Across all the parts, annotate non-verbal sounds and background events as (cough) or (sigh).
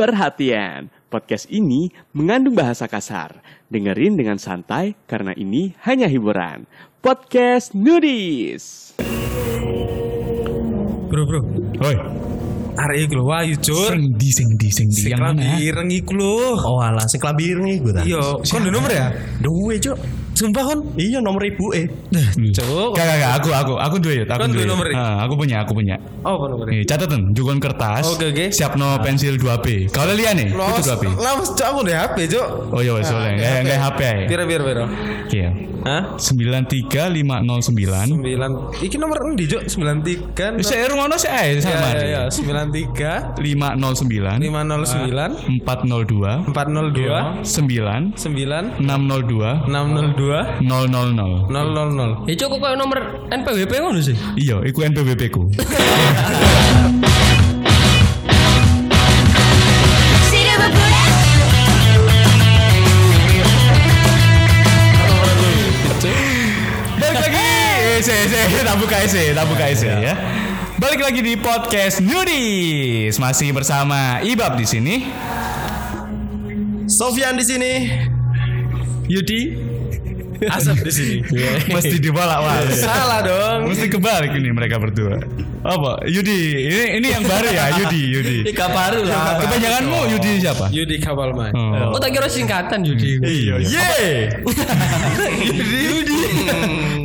Perhatian, podcast ini mengandung bahasa kasar. Dengerin dengan santai karena ini hanya hiburan. Podcast Nudis. Bro, bro. Oi, Arek iku lho wayu, Cur. sing di sing di sing di Sing yang mana? ireng iku lho. Oh alah, sing klambi ireng iku ta. Iya, kon nomor ya? Duwe, Cuk. Sumpah kon. Iya nomor ibu eh. Cuk. Gak, gak, gak, aku, aku, aku duwe ya, aku Kan duwe duwe. nomor ya? Ah, aku punya, aku punya. Oh, apa nomornya? Nih, catatan, jugon kertas. Oke, oke. Siap no pensil 2B. Kau lihat nih, itu 2B. Lawas, Cuk, aku udah HP, Cuk. Oh iya, wes boleh. Enggak enggak HP ya. Pira pira pira. Oke. Hah? 93509. 9 Iki nomor endi, Cuk? 93. Saya rungono sih ae Ya, sama. ya, ya. 93 509 509 402 402 9 9 602 602 000. 000. Ya cok kok nomor NPWP ngono sih. Iya, iku NPWP ku. Balik lagi. Eh, se, se, tak buka se, tak buka se ya. Balik lagi di podcast Nudis. Masih bersama Ibab di sini. Sofian di sini. Yudi Asap di sini. mesti dibolak balik. Salah dong. Mesti kebalik ini mereka berdua. Apa? Yudi. Ini ini yang baru ya, Yudi, Yudi. Ika baru lah. Kebanyakanmu Yudi siapa? Yudi Kapal Main. Oh. Oh tak kira singkatan Yudi. Iya. Ye. Yudi.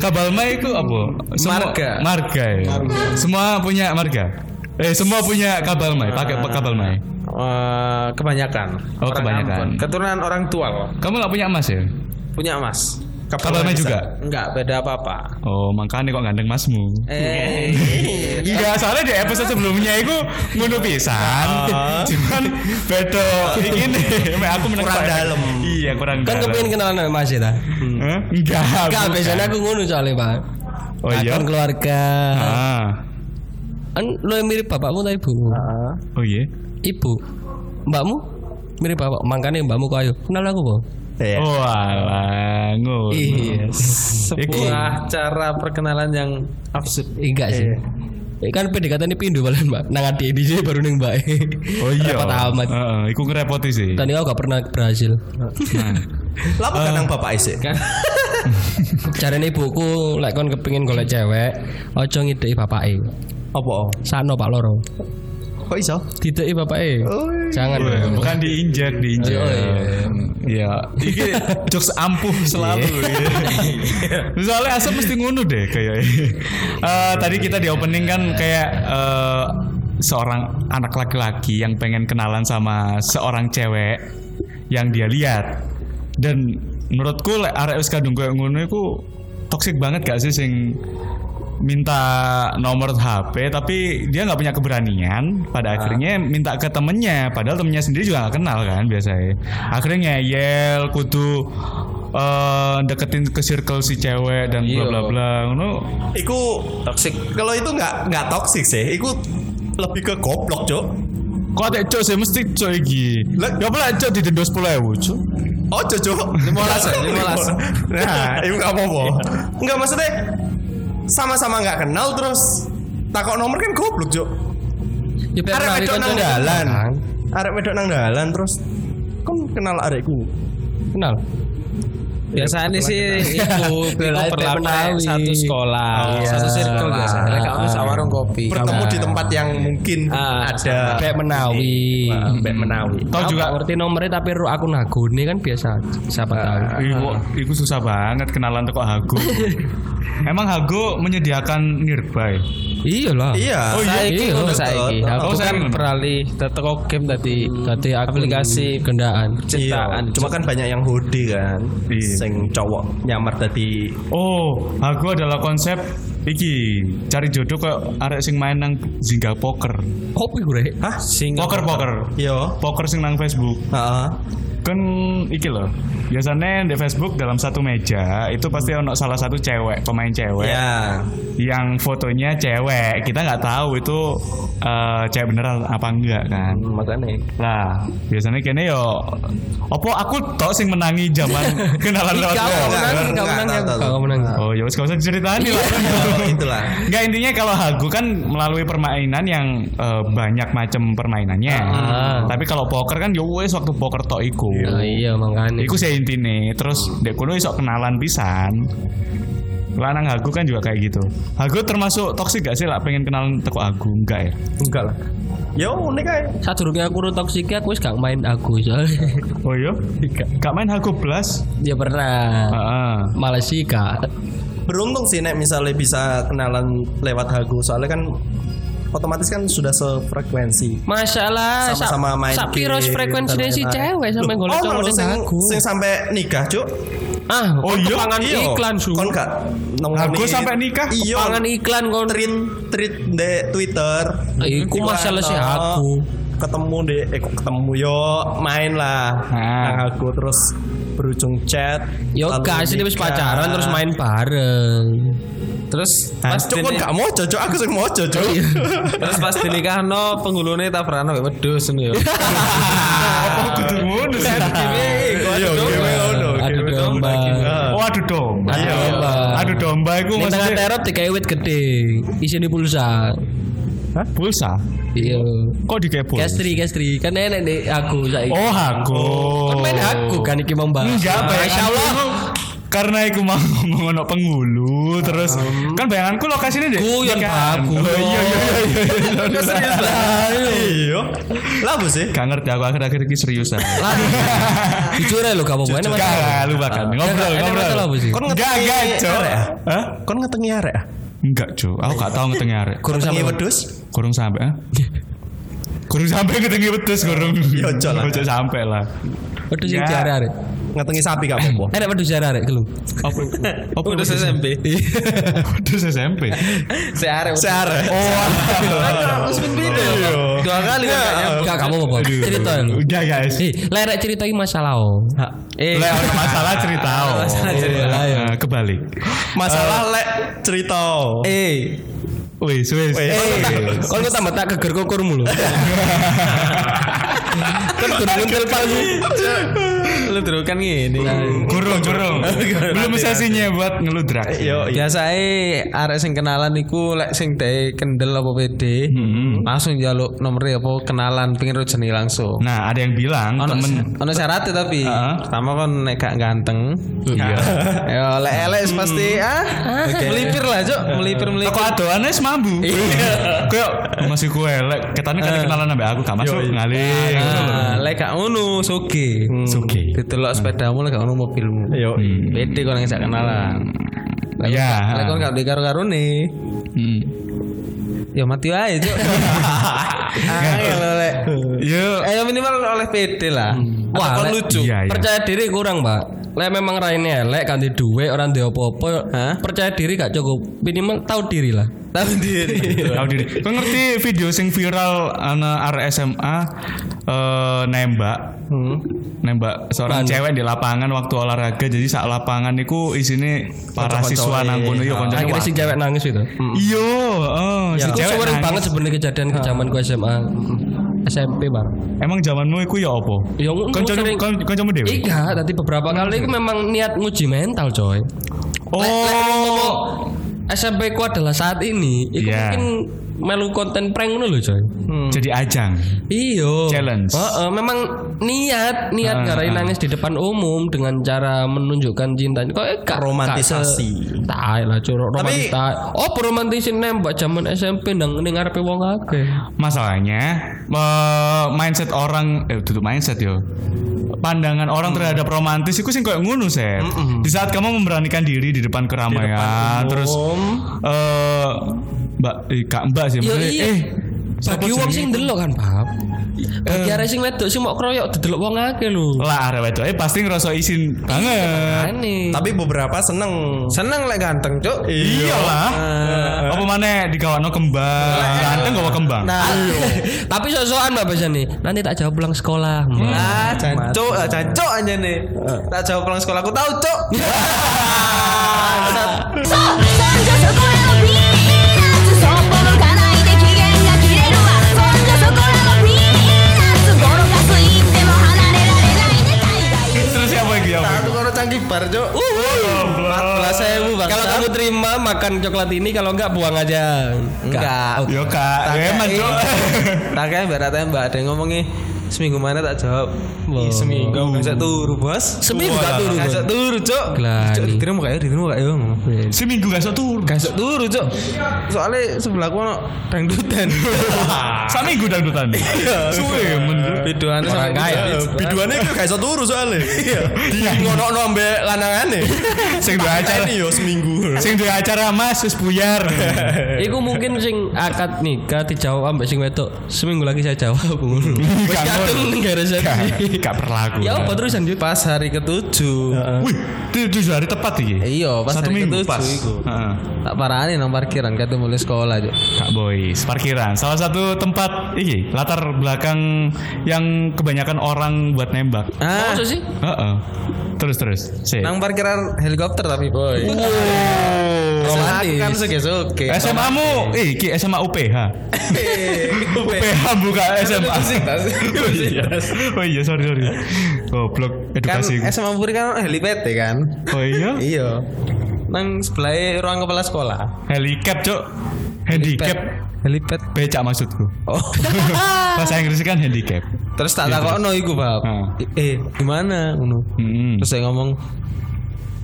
Kabal Mai itu apa? Marga. Marga ya. Semua punya marga. Eh semua punya kabal mai, pakai kabal mai. Eh, kebanyakan. Oh, kebanyakan. Ambon. Keturunan orang tua loh. Kamu nggak punya emas ya? Punya emas. Kabal mai juga. Enggak, beda apa-apa. Oh, makanya kok gandeng masmu. Eh. Enggak, soalnya di episode sebelumnya itu ngono pisan. Cuman beda ini aku menang Kurang dalam. Iya, kurang Kan dalam. kepengin kenalan sama Mas ya ta? Enggak. Enggak, biasanya aku ngono soalnya, Pak. Oh iya. Akan keluarga. Ah. Kan lo yang mirip bapakmu atau ibu? Oh iya. Ibu. Mbakmu mirip bapak. Makanya mbakmu kok ayo. Kenal aku, Bang. Ya. Oh alah, ngono. Iya. Sebuah cara perkenalan yang absurd. Enggak sih. Eh, kan PDKT ini pindu paling mbak Nang adik DJ baru neng mbak Oh iya. Repot amat Heeh, iku ngerepoti sih. Tadi aku gak pernah berhasil Nah. (laughs) Lapa kadang bapak isik. (laughs) Caranya ibuku Lek kon kepingin golek cewek Ojo ngidei bapake Apa? Sano pak loro Kok iso? Didei bapake Jangan Oh, iya, bukan diinjek, diinjek. Oh, iya. Iya, iki jokes ampuh selalu. iya. (laughs) Soalnya asal mesti ngono deh kayak. (laughs) Eh, tadi kita di opening kan kayak eh, seorang anak laki-laki yang pengen kenalan sama seorang cewek yang dia lihat. Dan menurutku lek arek wis kadung koyo ngono iku toksik banget gak sih sing minta nomor HP tapi dia nggak punya keberanian pada akhirnya minta ke temennya padahal temennya sendiri juga nggak kenal kan biasanya akhirnya ngeyel kudu eh, deketin ke circle si cewek dan bla bla bla ngono Iku Toxic. Kalau itu nggak nggak toksik sih. Iku lebih ke goblok, Cuk. kok ada cok sih mesti cok iki Lah- gak boleh cok di denda sepuluh ewu cok Oh, Cuk. 15 ya, 15. Nah, itu nggak apa-apa. Enggak maksudnya sama-sama nggak kenal terus takok nomor kan goblok, Cuk. Ya Arek wedok nang dalan. Arek wedok nang dalan terus kon kenal arekku. Kenal Biasanya sih itu (laughs) perlakuan satu sekolah, Iya. satu circle Ah, kamu ah, sak warung kopi. Bertemu di tempat yang mungkin Ah, ada Kayak menawi Wah, Mbak Menawi. tau juga ngerti nomornya tapi ru aku nagone kan biasa Siapa tahu Iku, iku susah banget kenalan teko Hago. (laughs) Emang Hago menyediakan nearby. Iya lah Iya. Oh iya Saiki iya ngono saiki. Oh, Aku saiki kan beralih teko game tadi. Tadi aku aplikasi gendaan ciptaan. Iya, cuma kan banyak yang hoodie kan. Iya. Sing cowok nyamar tadi Oh, Hago adalah konsep iki cari jodoh kok arek sing main nang Zynga Poker. Kopi gue Hah? Sing Poker poker. Yo. Poker sing nang Facebook. Heeh. Kan iki loh. Biasanya di Facebook dalam satu meja itu pasti ono salah satu cewek, pemain cewek Ya. yang fotonya cewek. Kita nggak tahu itu eh, cewek beneran apa enggak kan. Makanya. Lah, biasanya kene yo opo aku tok sing menangi zaman (laughs) kenalan lewat Kau menang enggak, Kau menang enggak, ya enggak, Kau menang Oh, ya wis gak usah diceritani lah. itulah. Enggak intinya kalau Hago kan melalui permainan yang eh, banyak macam permainannya. Tapi kalau poker kan yo wis waktu poker tok iku. Nah, iya makanya. Iku sih intine. Terus dek kono iso kenalan pisan. Lanang Hago kan juga kayak gitu. Hago termasuk toksik gak sih lah pengen kenalan teko Hago? Enggak ya? Enggak lah. Yo unik aja. Saat aku ru toksik aku wis gak main aku soalnya. Oh iya? Gak main Hago Blast? ya pernah. Heeh. Malah sih kak. Beruntung sih nek misalnya bisa kenalan lewat Hago soalnya kan otomatis kan sudah sefrekuensi. Masalah Sama-sama main Sak piro game frekuensi si cewek sampai Loh, golek oh, sing, aku. sing sampai nikah, Cuk. Ah, Oh, iya? kepangan Iya. iklan su. Kon gak Hago sampai nikah? Iya. Kepangan iklan kon. Tweet tweet di Twitter. Iku masalah si Iklan, aku. Ketemu deh, eh kok ketemu yo main lah. Nah. Aku terus berujung chat. Yo lalu gak sih pacaran terus main bareng. Terus Pas cuk dini- gak mau cocok aku sing mau (laughs) cocok. terus pas dinikahno penggulune tabrakan mbek wedhus ngono ya. Apa kudu ngono sih? Iya, ngono. Adu domba. Oh adu domba. Adu domba. Adu domba iku maksudnya terop dikai wit gede. Isine pulsa. Hah? pulsa. Iya. Kok di pulsa? Kestri, kestri. Kan enek nih aku saiki. Oh Hago. Kan main aku kan iki membahas. Enggak, Masya Allah. Karena aku mau ngomong ono penghulu terus kan bayanganku lokasinya deh Guyon, kan. Pak, oh guyon. iya iya iya iya serius Iya. Lah apa sih? gak ngerti aku akhir-akhir ini seriusan Jujur ya lo apa-apa. Ini Gak, masalah. gak, lu bakal ngobrol, ngobrol. Kon Enggak, ngetengi arek ya? Kon ngetengi arek ya? Enggak, Cok. Aku gak tahu ngetengah arek. Kurang Ngetengi sama. wedhus? Kurung sampai, ah? Kurung sampai ngetengi wedhus, kurung. Ya, ojo lah. Ojo sampai lah. Waduh sing Ya. diare-are. Ngetengi sapi gak apa-apa. Enak waduh diare-are gelem. Apa? Apa Udah SMP. Wedhus SMP. Si arek. Searek. Terus video. Dua kali kan kayaknya. Enggak kamu apa? Cerita ya. lu. Udah, guys. Lerek cerita ini masalah oh. Eh, ono masalah cerita. oh. Masalah cerita. Kebalik. Masalah lek cerita. eh, Wis, wis. Kalau lu tambah tak geger kokurmu lho. (laughs) Kan kudu ngentel palsu. (laughs) lu terus kan gini. Kurung, (laughs) kurung. Belum sesinya buat ngeludrak. Yo, iya. Biasa arek sing kenalan iku lek sing dhek kendel apa PD, langsung njaluk nomornya apa kenalan pingin rujeni langsung. Nah, ada yang bilang Ono temen ono syaratnya tapi Heeh. pertama kan nek gak ganteng. Iya. Ya elek elek pasti ah melipir lah, Cuk. Melipir melipir. Kok adoannya semambu Kayak (laughs) masih kue lek Ketane kan kenalan sampe aku Gak masuk ngalih Nah, lek gak ngono soge. Soge. Ditelok sepedamu lek ngono mobilmu. Yo. Beda kon yang kenalan. Ya. kon- Lek kon gak karo-karone. Hmm. Ya mati aja, Cuk. (laughs) Angel lek. Yo Eh minimal oleh PD lah. Wah, kon lek- lucu. Iya, iya. Percaya diri kurang, Pak. Lek memang raine elek kan di duwe orang di apa-apa. Percaya diri gak cukup. Minimal tahu diri lah. Tahu diri. (laughs) Tahu diri. Kau ngerti video sing viral anak RSMA eh nembak nembak seorang Mana? cewek di lapangan waktu olahraga jadi saat lapangan itu isine para siswa nang kono yo koncone Akhirnya si cewek nangis itu. Iyo, oh, si Itu cewek nangis. banget sebenarnya kejadian ke zaman ku SMA. SMP bar. Emang zamanmu iku ya apa? Ya, sering- kon- koncomu dhewe. Iya, tadi beberapa kali itu memang niat nguji mental, coy. Oh. SMP ku adalah saat ini, itu Iya. mungkin melu konten prank ngono lho, coy. Jadi ajang. Iyo. Challenge. Heeh, memang niat niat Ah, garai ah. nangis di depan umum dengan cara menunjukkan cintanya. Kok eh, gak- Romantisasi. Tai lah curok romantis Tapi- tai. Oh, romantisin nembak zaman SMP nang ning ngarepe wong akeh. Masalahnya eh, mindset orang eh tutup mindset yo. Pandangan orang terhadap romantis itu sih kayak ngono set. Di saat kamu memberanikan diri di depan keramaian, terus eh Mbak eh, Kak Mbak sih maksudnya, iya. eh Bagi wong sing ndelok kan, Pak. Bagi arek sing wedok sing mau kroyok didelok wong akeh lho. lah arek wedok eh pasti ngerasa isin banget. Aneh. Tapi beberapa seneng. Seneng lek ganteng, Cuk. Iyalah. Apa mana digawakno kembang? Ganteng gawa kembang. Nah, (laughs) Tapi sok-sokan Mbak nih. Nanti tak jawab pulang sekolah. Ah, jancuk, ah, jancuk aja nih. Tak jawab pulang sekolah aku tahu, う (laughs) (laughs) yang jawab? Aku karo canggih bar, Cuk. 14.000, Kalau kamu terima makan coklat ini kalau enggak buang aja. Enggak. Yo kak, Tak ya emang kayak- Cok. Tak kayak mbak tembak ada yang ngomongnya seminggu mana tak jawab. Ih, seminggu nggak bisa turu bos. Seminggu gak turu, Nggak turu cok. Cok diterima kayak diterima kayak. Seminggu gak sok tur. Gak bisa turu cok. Soalnya sebelahku ono dangdutan. (laughs) Seminggu dangdutan. Suwe men. Biduannya Orang kaya. Biduannya itu gak iso turu soalnya. Di ngono-ngono ambek lanangane. (laughs) Sing dua acara. Ini yo seminggu. Sing dua acara Mas wis buyar. (laughs) Iku mungkin sing akad nikah dijawab ambek sing wedok. Seminggu lagi saya jawab ngono. (laughs) Wis Gak kadung berlaku. Ya apa terusan Jut? Pas hari ketujuh. Wih, tujuh hari tepat iki. Iya, pas Satu hari minggu ketujuh pas. iku. Heeh. Tak parahane nang parkiran kate mulai sekolah cok. Kak Boys, parkiran. Salah satu tempat iki, latar belakang yang kebanyakan orang buat nembak. Ah, Masa sih? Heeh. Terus terus. Nang parkiran helikopter tapi boy. Romantis. Kan suge-suge. SMA mu, eh, iki SMA UPH. UPH buka SMA. (laughs) Oh iya. Oh iya, sorry sorry. Goblok kan edukasi. SMA Puri kan helipad ya kan? Oh iya. (laughs) Iya. Nang sebelah ruang kepala sekolah. Helicap, Cok. Handicap. Helipad. Becak maksudku. Oh. (laughs) Bahasa Inggris kan handicap. Terus tak takokno iku, Bab. Hmm. Eh, gimana ngono? Terus saya ngomong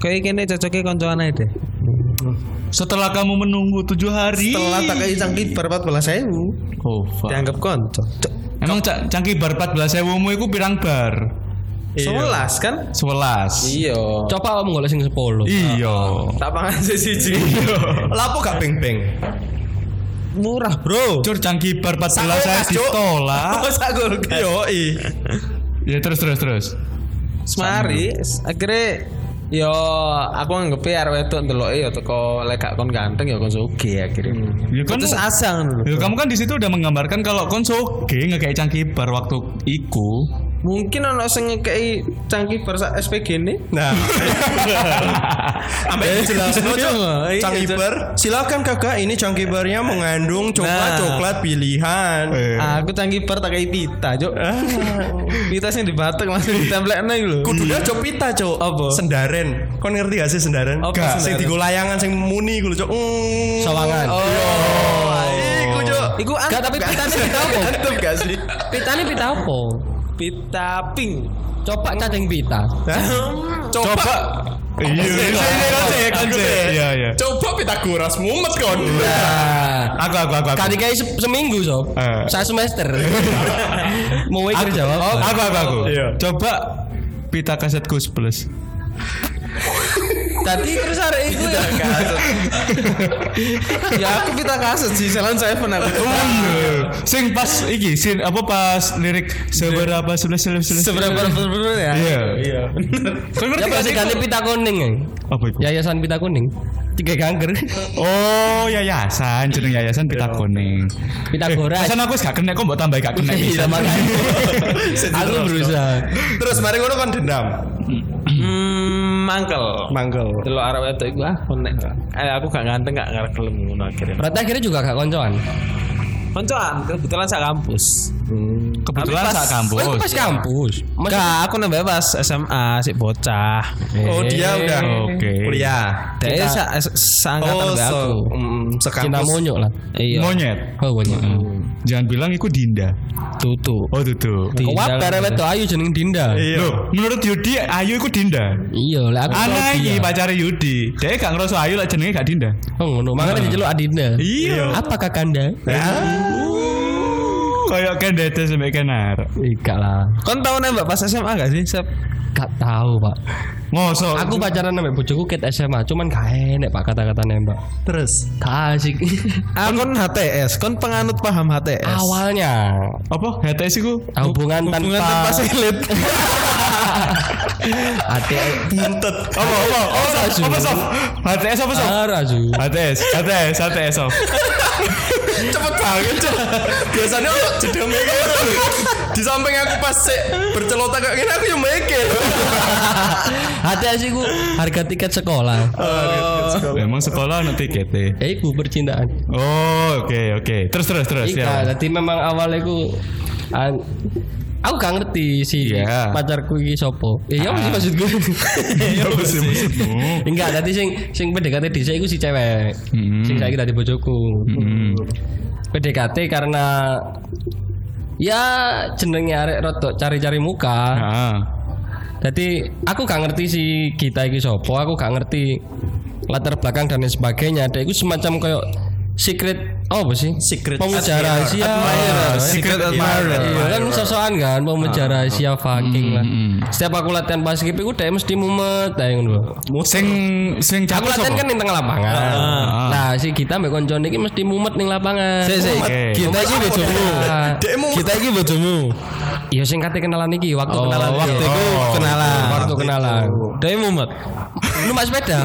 Kayak kene cocoknya koncoan aja deh. Setelah kamu menunggu tujuh hari. Setelah tak kayak cangkir ber 14 sewu Oh, fuck. Dianggap konco Emang ca cangkih bar 14 sewumu itu pirang bar? Sebelas kan? 11. Iya Coba kamu golek sing 10. Iya. Tak pangan siji Lapo gak beng-beng. Murah bro Cur cangkih bar 14 saya ditolak. (laughs) Yo i. ya terus terus terus. Semari Akhirnya Yo aku anggap ya wedok ndeloke ya teko lek kon ganteng ya kon akhirnya. Ya kan Terus asa ngono lho. Ya, kamu kan di situ udah menggambarkan kalau kon soge ngekei cangkih bar waktu iku. Mungkin ono sing ngekei cangkih bar sak SPG ini. Nah. Ambek jelas no, Cok. Iya, Cangkiber, silakan kakak ini cangkibernya mengandung coklat Nah. coklat pilihan. Eh. Aku cangkih bar tak kayak pita, Cuk. pita sing dibatek langsung ditemplekno iku lho. Kudunya cok pita cok. Apa? Sendaren. Kon ngerti gak sih sendaren? Apa Gak. Sing digo layangan sing muni iku lho cok. Mm. Sawangan. Oh, Iku cok. Iku Gak tapi pitane pita apa? Antep gak sih? Pitane pita apa? Pita pink. Coba cacing pita. Coba. Iya, iya, iya, iya, iya. Coba Pitagoras mumet kon. Nah, Aku aku aku. aku. kali kayak se- seminggu sob. Eh. Saya semester. (laughs) Mau ikut jawab. aku aku aku. Iya. Coba pita kaset Gus Plus. Tadi (laughs) terus hari itu ya Ya aku pita kaset sih Salon Seven aku. Sing pas iki, sin apa pas lirik seberapa sebelas sebelas sebelas. Seberapa seberapa ya? Iya. Iya. Kau ngerti Ya gak pasti sih? ganti pita kuning ya. Apa itu? Yayasan pita kuning. Tiga kanker. Oh, yayasan, jeneng yayasan pita kuning. Pitagoras. Pesan aku wis gak kena kok mbok tambah gak kena Iya makanya. (laughs) Aku berusaha. Terus mari ngono kon dendam. Hmm, mangkel. Mangkel. Delok arek wedok iku ah konek. Eh aku gak ganteng gak ngarep ngono akhirnya. Berarti akhirnya juga gak koncoan. Koncoan kebetulan sak kampus. Kebetulan Tapi pas- saat kampus. Oh, itu pas kampus. Enggak, aku nambah pas SMA si bocah. Oh dia udah Oke. kuliah. Dia sa seangkatan Oh, oh, aku. se- mm, sekampus. monyok lah. Iya. Monyet. Oh banyak. Jangan bilang iku Dinda. Tutu. Oh, tutu. Kok wae rewet tuh ayu jeneng Dinda. Iya. Loh, menurut Yudi Ayu iku Dinda. Iya, lah aku Anak tahu iki pacare Yudi. Dia gak ngerasa Ayu lah jenenge gak Dinda. Oh ngono, makanya diceluk Adinda. Iya. Apakah Kanda? Kayak kan dete sampe kenar. Enggak lah. Kon tau nembak pas SMA gak sih? Sep? Gak tahu, Pak. Ngosok. Aku pacaran sama bojoku ket SMA, cuman gak enak Pak kata-kata nembak. Terus. Gak asik. Ah, kon HTS, kon penganut paham HTS. Awalnya apa? HTS iku? hubungan, Hubungan tanpa tanpa silit. Ate (laughs) Buntet. Apa apa? Apa. Apa sof? HTS apa sof? Arazu. HTS, HTS, HTS sof. (laughs) Cepet banget. Biasanya jeda mikir. Di samping aku pas sik bercelota kayak gini aku yang mikir. Ate asiku harga tiket sekolah. Emang sekolah anak tiketnya. Ya iku percintaan. Oh, oke oke. Terus terus terus Iya, ya. jadi memang awalnya ku an, aku gak ngerti si Iya. pacarku iki sopo. Iya apa sih maksudku? Iya sih (laughs) maksudmu. Enggak, tadi sing sing PDKT dhisik iku si cewek. Hmm. Sing saiki dadi bojoku. Hmm. PDKT karena ya jenenge arek rodok cari-cari muka. Jadi aku gak ngerti si kita iki sopo, aku gak ngerti latar belakang dan lain sebagainya. Ada itu semacam kayak secret oh apa sih? Secret pemuja rahasia. Admirer. Secret admirer. Iya kan sosokan kan pemuja rahasia fucking lah. Setiap aku latihan basket itu dia mesti mumet ae ngono. Sing sing Aku latihan kan ning tengah lapangan. Nah, si kita mbek koncone iki mesti mumet ning lapangan. Sik sik. Kita iki bojomu. Kita iki bojomu. Iya sing kate kenalan iki waktu Oh, kenalan. waktu iki. itu kenalan. Waktu kenalan. Dewe mumet. Numpak sepeda.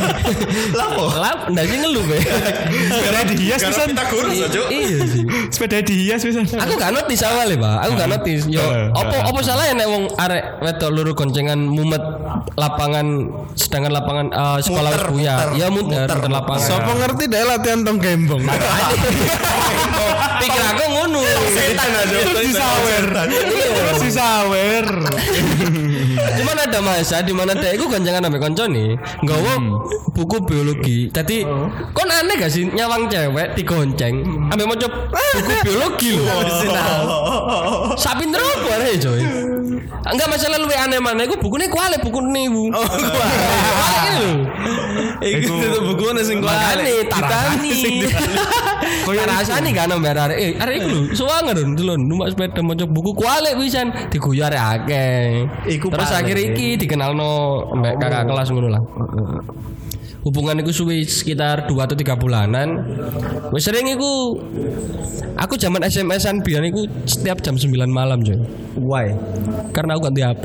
(laughs) lapo. Lap, ndak sih ngeluh be. Sepeda dihias Karena pisan. Pitagoras aja. Iya sih. Sepeda dihias pisan. Aku gak notis awal ya, Pak. Aku gak notis. Yo, opo opo salah ya nek wong arek wedok luru goncengan mumet lapangan sedangkan lapangan eh, sekolah Muter, buya. muter, Ya muter, muter, lapangan. Sopo ngerti deh latihan tong gembong. (laughs) Pikir aku ngono. Setan aja. Si sawer. (laughs) Cuman ada masa di mana dia iku goncengan ambek koncone, nggawa buku biologi. Dadi kon aneh gak sih nyawang cewek digonceng ambek maca buku biologi lho. (laughs) Sapi ngeropo arek coy. Enggak masalah luwe aneh mana iku bukune kuale buku niku. Oh, kuale. Iku itu bukunya sing Makane tarasani. Tarasani kan ambek arek. Eh, arek iku lho suwanger lho numpak sepeda maca buku kuale pisan diguyu arek akeh. Iku Terus. Akhir iki dikenalno mbak kakak kelas ngono lah. Hubungan iku suwi sekitar 2 atau 3 bulanan. Wis sering iku aku zaman SMS-an biyen iku setiap jam 9 malam, coy. Why? Karena aku ganti HP.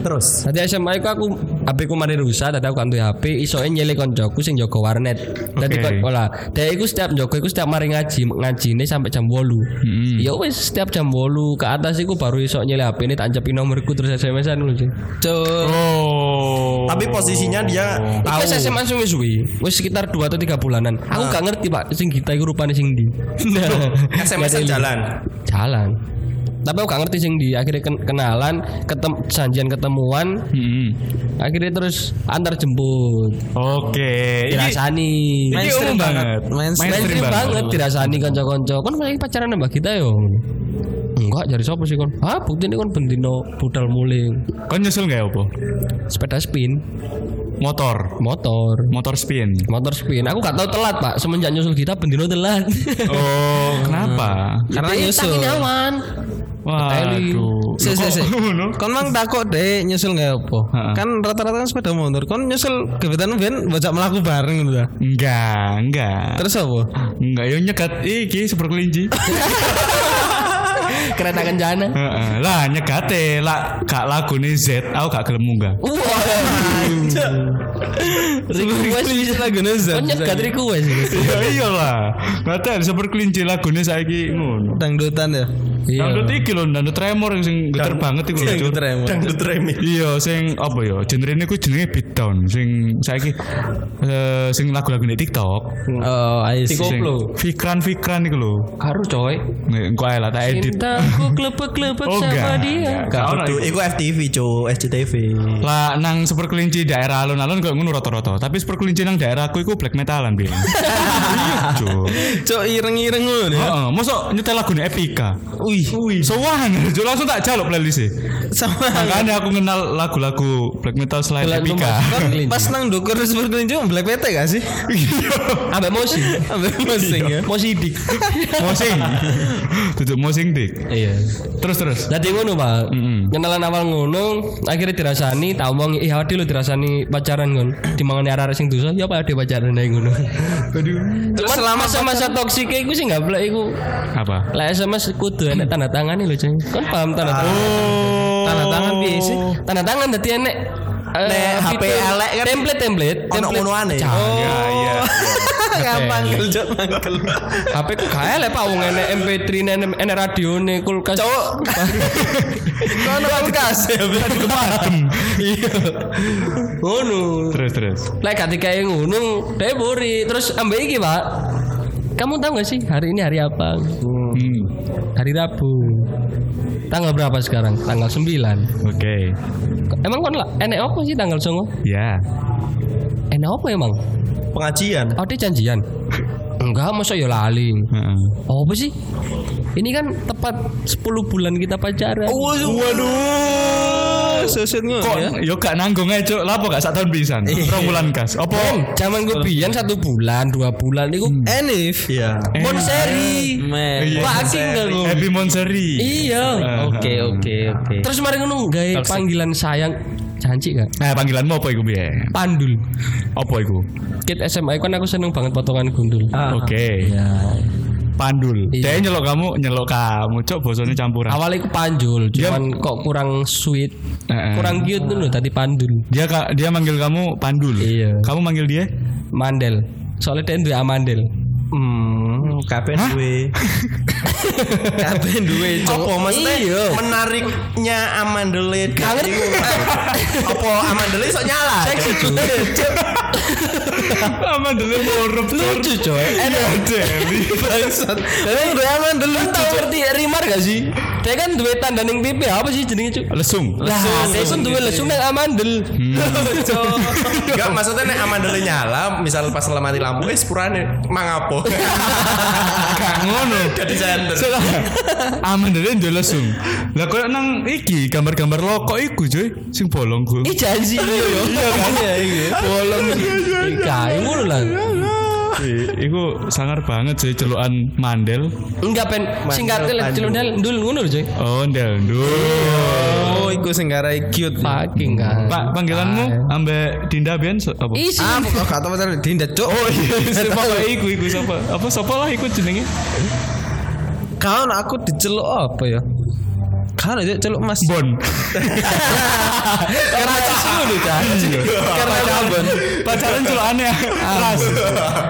Terus. Tadi SMA iku aku HP ku mari rusak, tadi aku ganti HP, isoke nyelek koncoku sing jaga warnet. Dadi kok olah, dia iku setiap jaga iku setiap mari ngaji, ngajine sampai jam 8. Ya wis setiap jam 8 ke atas iku baru iso nyelek HP ini tak cepin nomorku terus SMS-an cuy. Cuk. Oh. Tapi posisinya dia Iku tahu. wis SMA suwi suwi, wis sekitar 2 atau 3 bulanan. Aku gak ngerti, Pak, sing kita iku rupane sing ndi. (laughs) SMS jalan. Jalan. Tapi aku gak ngerti sing di akhirnya ken- kenalan, ketem janjian ketemuan, Hmm. akhirnya terus antar jemput. Oke. Ini Dirasani. ini Mainstream banget. banget. Mainstream Mainstream banget dirasani kanca-kanca. Kon lagi pacaran mbak kita yo. Enggak, jadi siapa sih kon? Ah, bukti ini kon bendino budal muling. Kon nyusul nggak apa? Sepeda spin, Motor. motor. Motor spin. Motor spin. Aku gak tahu telat, Pak. Semenjak nyusul kita bendino telat. Oh, (laughs) kenapa? Karena Itu nyusul. ini awan. Waduh. Si si si. Ngono? Kon mang takut deh nyusul nggak apa? Kan rata-rata kan sepeda motor. Kon nyusul kebetulan ben bocah melaku bareng gitu. Enggak, enggak. Terus apa? Enggak, yo nyegat iki super kelinci. (laughs) Kereta kencana. Heeh. Lah nyegate lah gak lagune Z, aku gak gelem munggah. Wah. Request bisa lagu Neza. Kon nyegat request. Ya iyalah. Ngaten super kelinci lagune saiki ngono. Dangdutan ya. Iya. Dangdut iki lho, dangdut tremor sing geter banget iku lho. Cuk. Dangdut. Iya, sing apa ya? Genre ini ku jenenge beatdown, sing saiki eh sing lagu-lagu di TikTok. Oh, see. Sing Koplo. Iku lho. Karo coy. Nek engko ae lah tak edit. Cintaku klepek-klepek Oh, sama enggak. dia. Gak Tuh, iku. FTV, cu, SCTV. Lah nang super kelinci daerah alun-alun kok ngono rata-rata. Tapi super kelinci nang daerahku iku black metalan biyen. Iya, Cuk. Cok ireng-ireng ngono ya. Heeh, mosok nyetel lagune Epika. Wih, Sowan, Cuk, langsung tak jaluk playlist sama. Makanya aku kenal lagu-lagu black metal selain Bulan Epika. (laughs) Pas nang dukur seperti kelinci Black PT gak sih? Ambek mosi. Ambil musing ya. Mosi dik. Mosing. Tutup mosing dik. Iya. Terus terus. Jadi ngono pak, Mm-mm. kenalan awal ngono, akhirnya dirasani, tak omong, iya ade lo dirasani pacaran kon, dimangani arah sing dosa, ya apa ade pacaran aja ngono. (laughs) Terus selama masa-masa toksik iku sih nggak boleh iku. Apa? Lah SMS kudu enek tanda tangan lho, Ceng. Kan paham tanda tangan. Oh. Tanda tangan piye sih? Tanda tangan dadi enek eh, Nek HP elek kan template template Ono template ngonoane. Jangan. Ya iya. Gampang keljot mangkel. HP ku elek Pak wong enek MP3 enek enek radione kulkas. Cowok. (laughs) Kono kulkas (laughs) ya. Iya. Ngono. Terus terus. Lek gak dikae ngono, dhek buri. Terus ambek iki, Pak. Kamu tahu gak sih hari ini hari apa? Hmm. Hari Rabu. tanggal berapa sekarang? Tanggal 9. Oke. Emang kon lah enek apa sih tanggal 9? Ya. Enek apa emang? Pengajian. Oh, dia janjian. Enggak, masa ya lali. Heeh. Oh, apa sih? Ini kan tepat 10 bulan kita pacaran. Waduh. Sosok ngono Kok ya. yo gak nanggung ae, Cuk. Lah apa gak sak tahun pisan? Rong bulan kas. Apa? Zaman gue biyen satu bulan, dua bulan Enif. Iya. mon seri. Men. Iya. Saking enggak gue. Happy Monseri. Iya. Oke oke oke. Terus kemarin ngono gawe panggilan sayang janji kan? Nah, panggilanmu apa iku piye? Pandul. Apa iku? Kit SMA kan aku seneng banget potongan gundul. Oke. Ya. Pandul. Iya. Dia nyelok kamu, nyelok kamu. Cok bosone campuran. Awalnya aku panjul, Dia- cuman kok kurang sweet, Heeh. kurang cute dulu tadi pandul. Dia kak dia manggil kamu Pandul. Iya. Kamu manggil dia? Mandel. Soalnya dia duwe amandel. Hmm, kabeh duwe. (laughs) kabeh duwe, Cuk. Apa maksudnya Iya. menariknya amandele Kangen. Apa amandele sok nyala? Seksi cuy. Aman dulu murup. Lucu coy. Enak Dewi. Bangsat. Tapi duwe amandel lucu. Tahu ngerti rimar gak sih? Dia kan duwe tanda ning pipi apa sih jenenge cuy? Lesung. Lah, dia kan duwe lesung nang amandel. (laughs) Enggak maksudnya nek amandele nyala, misal pas mati lampu eh sepurane mangapo. (laughs) Gak ngono. Jadi center. Aman dulu ndek lesung. Lah koyo nang iki gambar-gambar lokok iku cuy. Sing bolong ku. Ih janji iya yo. Iya kan ya iki. Bolong iki. Kae ngono lah. Iku sangar banget sih celukan mandel. Enggak pen singkatnya lek celundal ndul ngono cuy. Oh, ndel ndul. Oh, iku sing garai cute. Fucking kan. Pak, panggilanmu ambek Dinda Bian apa? Isi. Ah, kok gak tau Dinda, Cuk. Oh iya, siapa iku iku siapa? Apa siapa lah iku jenenge? Kau aku diceluk apa ya? Kan aja celuk Mas. Bon. (laughs) Karena susu lho, Cak. (laughs) Karena Ambon. Pacaran celukane (laughs) ras.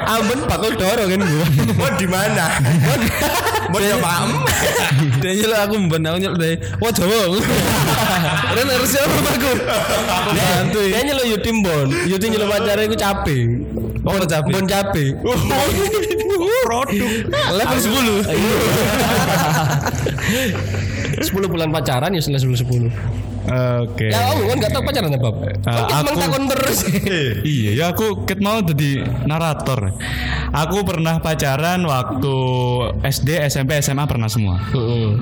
Ambon bakul doro kan gua. Mau di mana? Mau ya paham? Dia nyeluk aku mbon aku nyeluk deh. Wah, Jawa. Ren harus siapa aku? Bantu. Dia nyelo Yutim Bon. Yutim nyelo pacare iku cabe. Oh, cabe. Bon cabe. Produk. Level 10. 10 bulan pacaran ya selesai 10 10. Oke. Ya kamu kan gak tau pacaran apa? Kan aku- emang takon terus. Iya, ya aku ket mau jadi narator. Aku pernah pacaran waktu SD, SMP, SMA pernah semua. Heeh.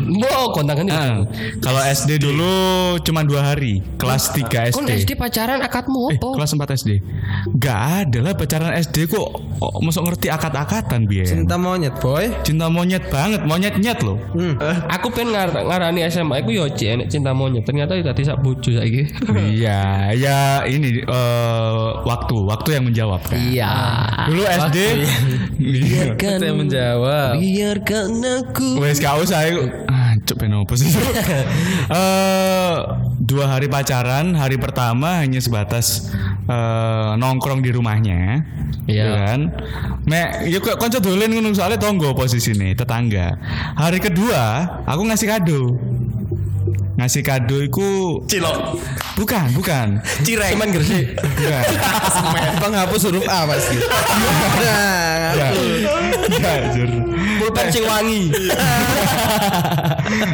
Kontangan Ah, itu. kalau SD dulu cuma dua hari, kelas 3 Kon SD. SD pacaran akadmu Eh, apa? kelas 4 SD. Gak ada lah pacaran SD kok oh, masuk ngerti akat-akatan biar. Cinta monyet, boy. Cinta monyet banget, monyet nyet loh. Aku pengen ngar ngarani SMA aku yo cinta monyet. Ternyata itu tadi sak bojo saiki. iya, ya ini eh, waktu, waktu yang menjawab kan. Iya. Dulu SD. Iya. Kita yang menjawab. Biarkan aku. Wes gak usah aku. Ah, cuk ben opo sih? (laughs) Eh, dua hari pacaran, hari pertama hanya sebatas eh, nongkrong di rumahnya. Iya. Ya kan? Mek, yuk kok konco dolen ngono soalnya tonggo posisi nih, tetangga. Hari kedua, aku ngasih kado. Ngasih kado iku Cilok. bukan, bukan. Cireng. Cuman gresik. Bukan. Penghapus huruf A pasti. Nah, Enggak. Enggak, Jur. Pulpen sing wangi.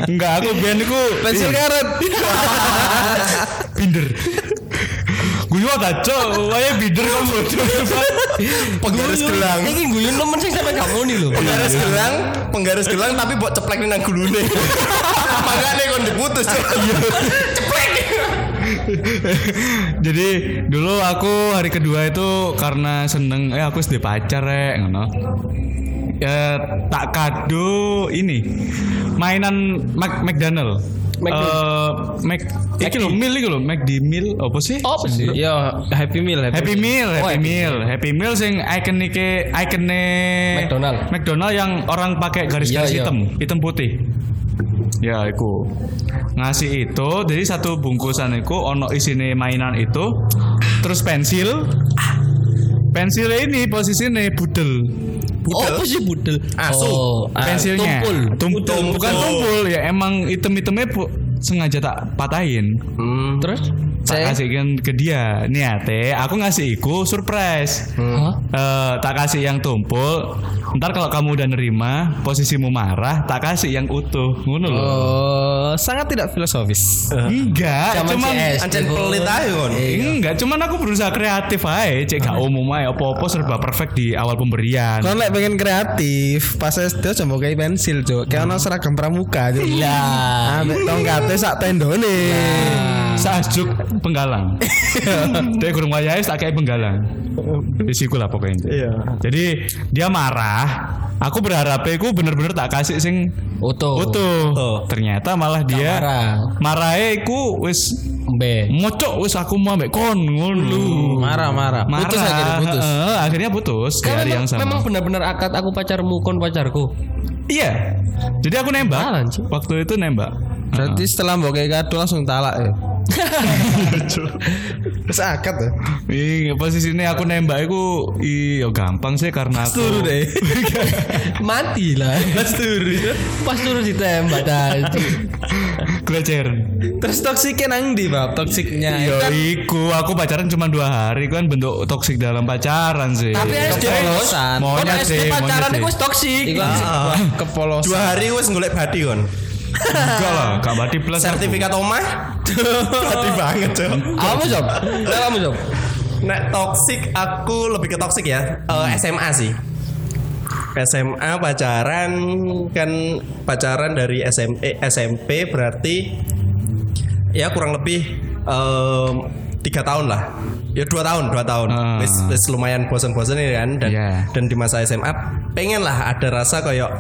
Enggak, aku biyen iku pensil karet. binder. Guyu ta, Cok. Wae kok bodoh. Penggaris gelang. Iki guyon temen sing sampe gak muni lho. Penggaris gelang, penggaris gelang tapi buat ceplek nang gulune. (laughs) Makanya kon diputus. Cuk. (laughs) Ceplek. Jadi dulu aku hari kedua itu karena seneng eh aku sedih pacar rek ngono. Ya tak kado ini mainan Mac McDonald. McD. Eh, Mac iki lho meal iki lho McD meal apa sih? Apa sih? Yo, Happy Meal, Happy Meal, Oh, Happy Happy Meal, Happy Meal sing ikonike ikone McDonald. McDonald yang orang pakai garis-garis Iya, iya. hitam, hitam putih. Ya, iku. Ngasih itu, jadi satu bungkusan iku ono isine mainan itu, terus pensil. Pensil ini posisinya budel. Oh, apa sih budel? Asu. Oh, ah, Pensilnya. Tumpul. Tum- tum- bukan tumpul ya, emang item-itemnya sengaja tak patahin. Hmm, terus Tak kasihkan ke dia. Niate aku ngasih iku surprise. Hah? Eh, tak kasih yang tumpul. Ntar kalau kamu udah nerima, posisimu marah, tak kasih yang utuh. Ngono loh. Oh, sangat tidak filosofis. Enggak, Zaman cuman CS. Ancen pelit aja kon. Enggak, cuman aku berusaha kreatif aja. Cek gak umum aja. Apa-apa serba perfect di awal pemberian. Kalau lek pengen kreatif, pas SD coba kayak pensil, Cuk. Kayak ono seragam pramuka. Iya. Ambek tongkatnya sak tendone. Sajuk penggalang. (laughs) Dia kurang wayahe tak kayak penggalang. Di siku lah pokoknya. Iya. Jadi dia marah. Aku berharap aku bener-bener tak kasih sing Utuh. utuh. Oh. Ternyata malah dia marah. marahe iku wis B. ngocok wis aku mau ambek kon ngono. Marah-marah. Marah. Putus akhirnya putus. Heeh, akhirnya putus di Kan hari yang memang, sama. memang benar-benar akad aku pacarmu kon pacarku. Iya. Jadi aku nembak. Malan, Cuk. Waktu itu nembak. Berarti setelah mbok kayak kado langsung talak ya. (laughs) Terus akad ya. Iya, posisinya aku nembak itu iya gampang sih karena aku Turu deh. (laughs) Mati lah. Pas turu. Pas turu ditembak tadi. Geleceran. Terus toksiknya nang di bab toksiknya. Yo Kan iku aku pacaran cuma dua hari kan bentuk toksik dalam pacaran sih. Tapi SD Kepolosan. SD sih, pacaran iku wis toksik. Iku sebuah kepolosan. Dua hari wes golek badi kon. Enggak lah, gak bati plus aku. Sertifikat omah. Badi banget, Cok. Kamu sob? Kamu sob? Nek toksik aku lebih ke toksik ya. Eh, SMA sih. SMA pacaran kan pacaran dari SM, eh, SMP berarti ya kurang lebih em, tiga tahun lah ya dua tahun dua tahun Ah. wis wis lumayan bosan-bosan ini kan dan Iya. dan di masa SMA pengen lah ada rasa kayak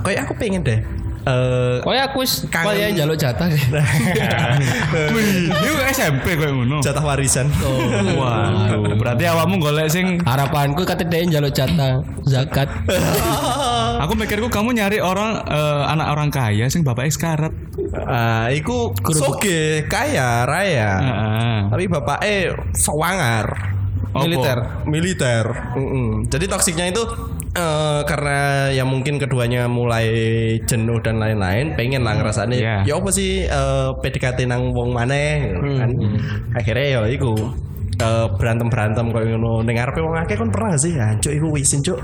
kayak aku pengen deh eh Kowe aku wis yang njaluk jatah. (laughs) Wih, itu SMP kayak ngono. jatah warisan Waduh, (laughs) berarti awakmu golek sing Harapanku kate dhek njaluk jatah zakat. (laughs) Aku mikirku kamu nyari orang eh, anak orang kaya sing bapaknya sekarat. ah iku soge kaya raya Heeh. tapi bapaknya sewangar Apa? militer. militer. Mm-mm. Jadi toksiknya itu eh, karena ya mungkin keduanya mulai jenuh dan lain-lain, pengen lah ngerasanya. Iya. Ya apa sih eh, PDKT nang wong maneh gitu kan. Akhirnya ya iku eh, berantem-berantem kayak ngono. Ning ngarepe wong akeh kon pernah gak sih? Hancuk iku wisin, Cuk.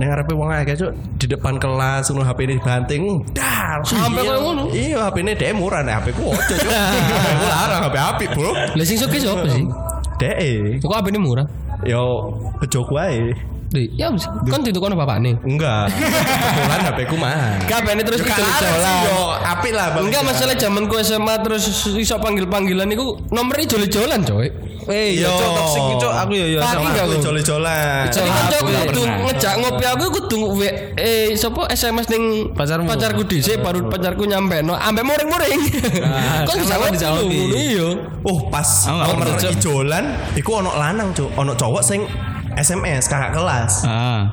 Ning ngarepe wong akeh, Cuk. Di depan kelas ngono HP ini dibanting. Dar. Sampai Iya. kayak ngono? Iya, HP ini DM murah nih HP ku ojo, Cuk. (laughs) Aku larang HP api, Bro. Sing sugih sapa sih? DE. Kok apa ini murah? Yo bejoku ae. Di, ya wis. Kan ditukono bapak nih. Enggak. (laughs) Kebetulan HP ku mah. Ini terus dijol-jolan. Yo, apik lah Bang. Enggak masalah zaman ku SMA terus iso panggil-panggilan iku nomornya jol-jolan coy. Eh, Yo. yo toksik itu aku yo yo Pagi sama gak aku joli-jolan. Jadi kan nggak kudu ngejak ngopi aku kudu eh sapa SMS ning Pacarmu. pacarku dhisik baru pacarku nyampe no ambek muring-muring. Kok bisa sama ngopi dijawab, iya. Oh, pas nomor ijolan iku ono lanang, Cuk. Ono cowok sing SMS kakak kelas. Ah.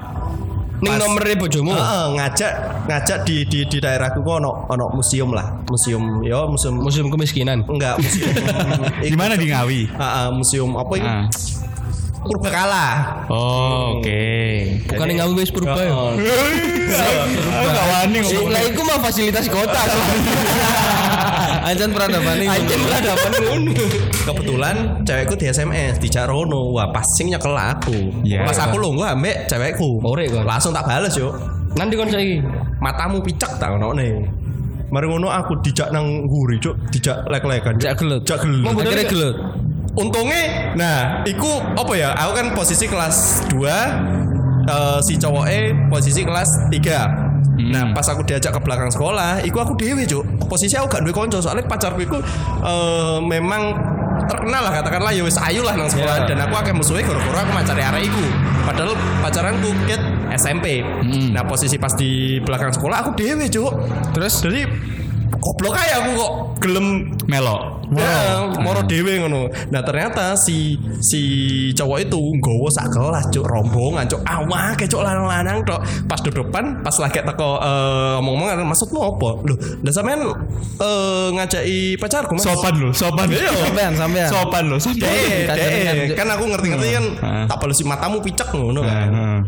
Ning Pas- nomere bojomu. Heeh, ngajak ngajak di di di daerahku kok ono ono museum lah. Museum yo museum Museum kemiskinan. enggak museum. (laughs) Di mana di Ngawi? Heeh, museum apa ini? Ah. Purbakala. Oh, oke. Bukan yang ngawi wis purba ya. Aku gak wani ngomong. lah iku mah fasilitas kota. (laughs) Anjan peradaban ini. Anjen peradaban ngono. Kebetulan cewekku di SMS di Rono. Wah, pas sing nyekel aku. Iya. Pas aku lungguh ambek cewekku. Ore, kon. Langsung tak bales yo. Nanti kon saiki. Matamu picek tak ono nih. Mari ngono aku dijak nang nguri, Cuk. Dijak lek-lekan. Jak gelut. Jak gelut. Akhirnya gelut. Untungnya, nah, iku apa ya? Aku kan posisi kelas 2 eh, si cowoknya posisi kelas 3 Nah pas aku diajak ke belakang sekolah Iku aku dewe cuk. Posisi aku gak duwe konco Soalnya pacarku iku eh, Memang terkenal lah katakanlah ya wis ayu lah nang sekolah. Dan aku akan musuhnya gara-gara aku macari arah iku. Padahal pacaranku ket SMP nah posisi pas di belakang sekolah aku dewe cuk. Terus? Jadi goblok aja aku kok gelem Melo. Ya, moro dhewe ngono. Nah, ternyata si si cowok itu nggowo sak kelas cuk rombongan cuk awak cuk lanang-lanang tok. Pas di depan pas lagi teko eh, ngomong-ngomong maksudmu apa? Loh, lah sampean eh ngajaki pacarku Mas. Sopan lo, sopan. Iya. sampean sampean. Sopan lo, sopan. Deh, Kan kan aku ngerti-ngerti kan tak balesi matamu picek ngono kan. Heeh.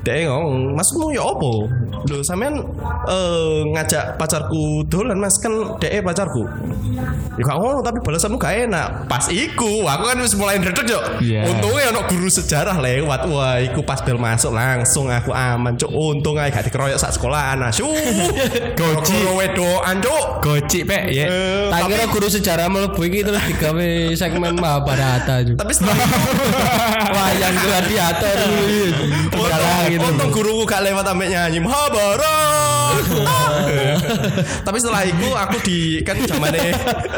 Dia ngomong, maksudmu ya opo? Loh, sampean eh, ngajak pacarku dolan mas kan DE pacarku. Ya gak ngono tapi balasanmu gak enak. Pas iku, aku kan wis mulai ndredeg yo. Iya. Untungnya ono guru sejarah lewat. Wah, iku pas bel masuk langsung aku aman, cuk. Untung ae gak dikeroyok sak sekolahan. Asu. (laughs) Guru wedokan, cuk. Gocik pek ya. Tak tapi kira guru sejarah mlebu iki terus digawe segmen Mahabharata juga. tapi (laughs) Wayang gladiator Sejarah gitu. Untung guruku gak lewat sampe nyanyi Mahabharat. (laughs) Tapi setelah itu aku di kan zamane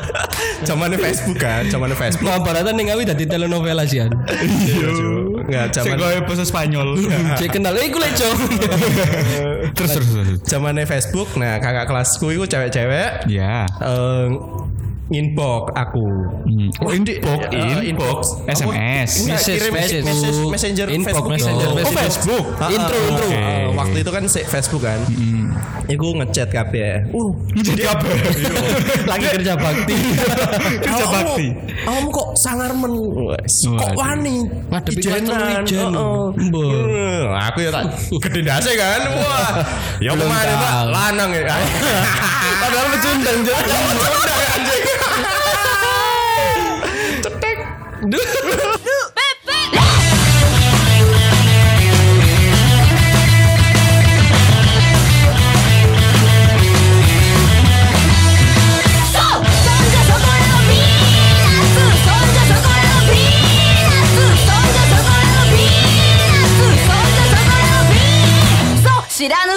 (laughs) zamane Facebook kan, zamane Facebook. Mahabharata ning ngawi dadi telenovela sih. Enggak, Sing zaman koyo bahasa Spanyol. (laughs) Cek kenal eh iku lek Cok. terus terus zamane Facebook. Nah, kakak kelasku itu cewek-cewek Ya. eh inbox aku. Oh, inbox, Eh, inbox? SMS. Message, kirim message. message, messenger Inbox, Facebook messenger, messenger. Facebook. Ah, Intro, ah, intro. ah, waktu itu kan si- Facebook kan. Iku ngechat kabeh. Uh, Jadi apa? (laughs) Lagi kerja bakti. Kerja bakti. Awakmu kok sangar men Kok wani Ngadepi kantor ijen. heeh. Mbah. Hmm, Aku ya tak Gede dasi kan Wah Ya ke mana pak. Lanang ya (laughs) Padahal pecundang Cok. Udah ya anjingそうそ